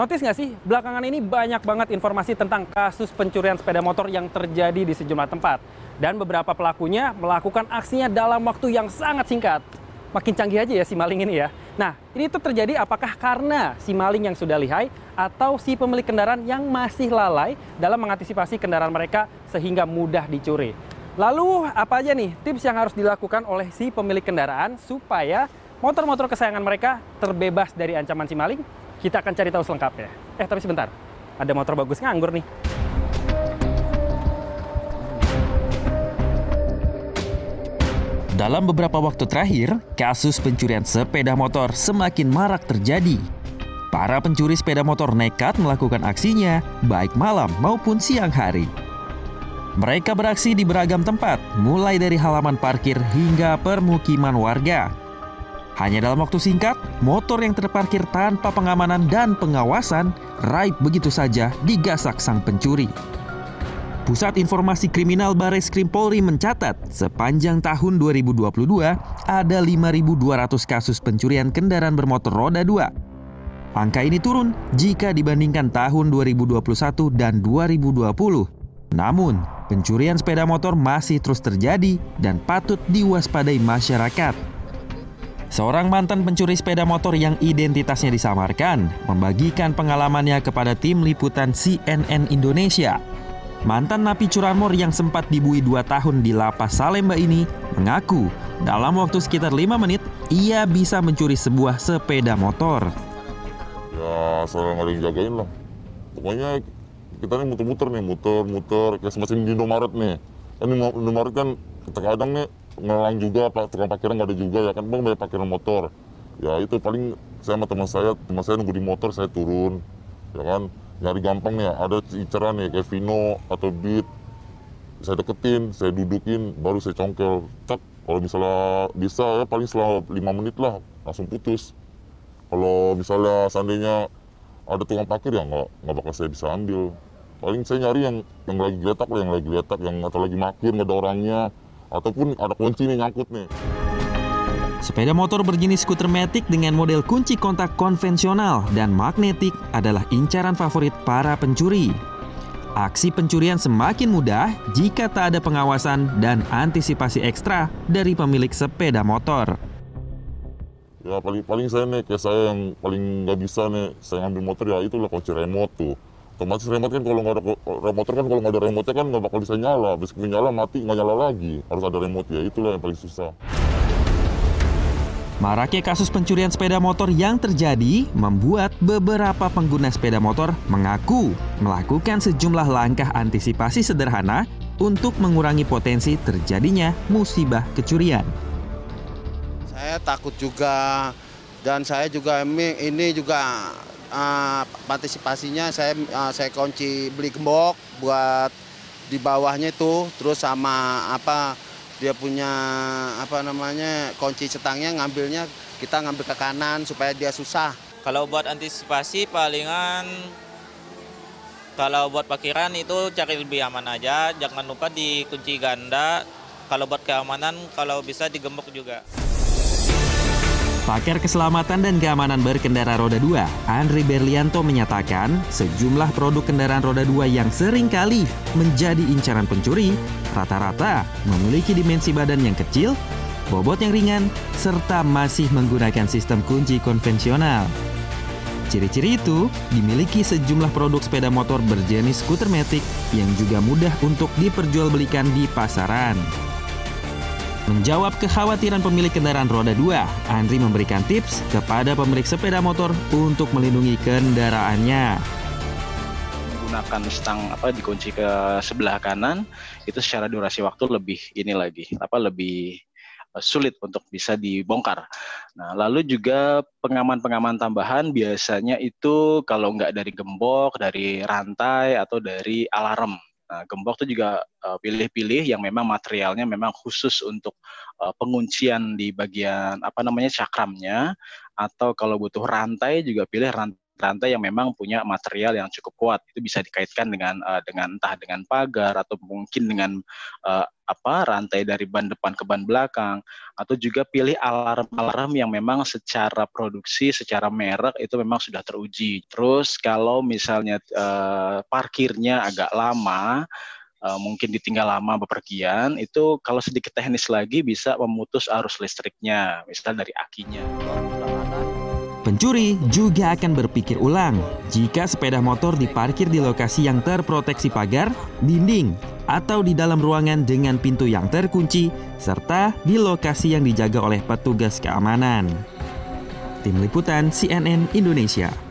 Notice nggak sih, belakangan ini banyak banget informasi tentang kasus pencurian sepeda motor yang terjadi di sejumlah tempat. Dan beberapa pelakunya melakukan aksinya dalam waktu yang sangat singkat. Makin canggih aja ya si maling ini ya. Nah, ini tuh terjadi apakah karena si maling yang sudah lihai atau si pemilik kendaraan yang masih lalai dalam mengantisipasi kendaraan mereka sehingga mudah dicuri. Lalu apa aja nih tips yang harus dilakukan oleh si pemilik kendaraan supaya motor-motor kesayangan mereka terbebas dari ancaman si maling? Kita akan cari tahu selengkapnya. Eh, tapi sebentar. Ada motor bagus nganggur nih. Dalam beberapa waktu terakhir, kasus pencurian sepeda motor semakin marak terjadi. Para pencuri sepeda motor nekat melakukan aksinya, baik malam maupun siang hari. Mereka beraksi di beragam tempat, mulai dari halaman parkir hingga permukiman warga. Hanya dalam waktu singkat, motor yang terparkir tanpa pengamanan dan pengawasan raib begitu saja digasak sang pencuri. Pusat Informasi Kriminal Bares Krim Polri mencatat, sepanjang tahun 2022 ada 5.200 kasus pencurian kendaraan bermotor roda 2. Angka ini turun jika dibandingkan tahun 2021 dan 2020. Namun, pencurian sepeda motor masih terus terjadi dan patut diwaspadai masyarakat. Seorang mantan pencuri sepeda motor yang identitasnya disamarkan membagikan pengalamannya kepada tim liputan CNN Indonesia. Mantan napi curanmor yang sempat dibui dua tahun di lapas Salemba ini mengaku dalam waktu sekitar lima menit ia bisa mencuri sebuah sepeda motor. Ya, soalnya nggak ada yang jagain lah. Pokoknya kita nih muter-muter nih, muter-muter kayak semacam di Indomaret nih. Kan Indomaret kan terkadang nih ngelang juga, pak tukang parkiran nggak ada juga ya kan, bang banyak parkiran motor. Ya itu paling saya sama teman saya, teman saya nunggu di motor, saya turun, ya kan? Nyari gampang nih ada inceran nih kayak Vino atau Beat. Saya deketin saya dudukin baru saya congkel. Tak kalau misalnya bisa ya paling selama lima menit lah langsung putus. Kalau misalnya seandainya ada tukang parkir ya nggak nggak bakal saya bisa ambil. Paling saya nyari yang yang lagi geletak lah yang lagi geletak yang atau lagi makin nggak ada orangnya ataupun ada kunci nih nyangkut nih Sepeda motor berjenis skuter matic dengan model kunci kontak konvensional dan magnetik adalah incaran favorit para pencuri. Aksi pencurian semakin mudah jika tak ada pengawasan dan antisipasi ekstra dari pemilik sepeda motor. Ya paling paling saya nih kayak saya yang paling nggak bisa nih saya ngambil motor ya itulah kunci remote tuh. Otomatis remote kan kalau nggak ada motor kan kalau nggak ada remote kan nggak bakal bisa nyala. Bisa nyala mati nggak nyala lagi. Harus ada remote ya itulah yang paling susah. Maraknya kasus pencurian sepeda motor yang terjadi membuat beberapa pengguna sepeda motor mengaku melakukan sejumlah langkah antisipasi sederhana untuk mengurangi potensi terjadinya musibah kecurian. Saya takut juga dan saya juga ini juga uh, antisipasinya saya uh, saya kunci beli gembok buat di bawahnya itu terus sama apa dia punya apa namanya kunci cetangnya ngambilnya kita ngambil ke kanan supaya dia susah. Kalau buat antisipasi palingan kalau buat parkiran itu cari lebih aman aja, jangan lupa dikunci ganda. Kalau buat keamanan kalau bisa digembok juga. Pakar Keselamatan dan Keamanan Berkendara Roda 2, Andri Berlianto menyatakan sejumlah produk kendaraan roda 2 yang sering kali menjadi incaran pencuri rata-rata memiliki dimensi badan yang kecil, bobot yang ringan, serta masih menggunakan sistem kunci konvensional. Ciri-ciri itu dimiliki sejumlah produk sepeda motor berjenis skuter matic yang juga mudah untuk diperjualbelikan di pasaran. Menjawab kekhawatiran pemilik kendaraan roda 2, Andri memberikan tips kepada pemilik sepeda motor untuk melindungi kendaraannya. Menggunakan stang apa dikunci ke sebelah kanan itu secara durasi waktu lebih ini lagi apa lebih sulit untuk bisa dibongkar. Nah, lalu juga pengaman-pengaman tambahan biasanya itu kalau nggak dari gembok, dari rantai atau dari alarm. Nah, gembok itu juga uh, pilih-pilih yang memang materialnya memang khusus untuk uh, penguncian di bagian apa namanya cakramnya. Atau kalau butuh rantai juga pilih rantai rantai yang memang punya material yang cukup kuat. Itu bisa dikaitkan dengan uh, dengan entah dengan pagar atau mungkin dengan uh, apa rantai dari ban depan ke ban belakang atau juga pilih alarm-alarm yang memang secara produksi, secara merek itu memang sudah teruji. Terus kalau misalnya uh, parkirnya agak lama uh, mungkin ditinggal lama bepergian, itu kalau sedikit teknis lagi bisa memutus arus listriknya, misal dari akinya. Pencuri juga akan berpikir ulang jika sepeda motor diparkir di lokasi yang terproteksi pagar, dinding, atau di dalam ruangan dengan pintu yang terkunci, serta di lokasi yang dijaga oleh petugas keamanan. Tim Liputan CNN Indonesia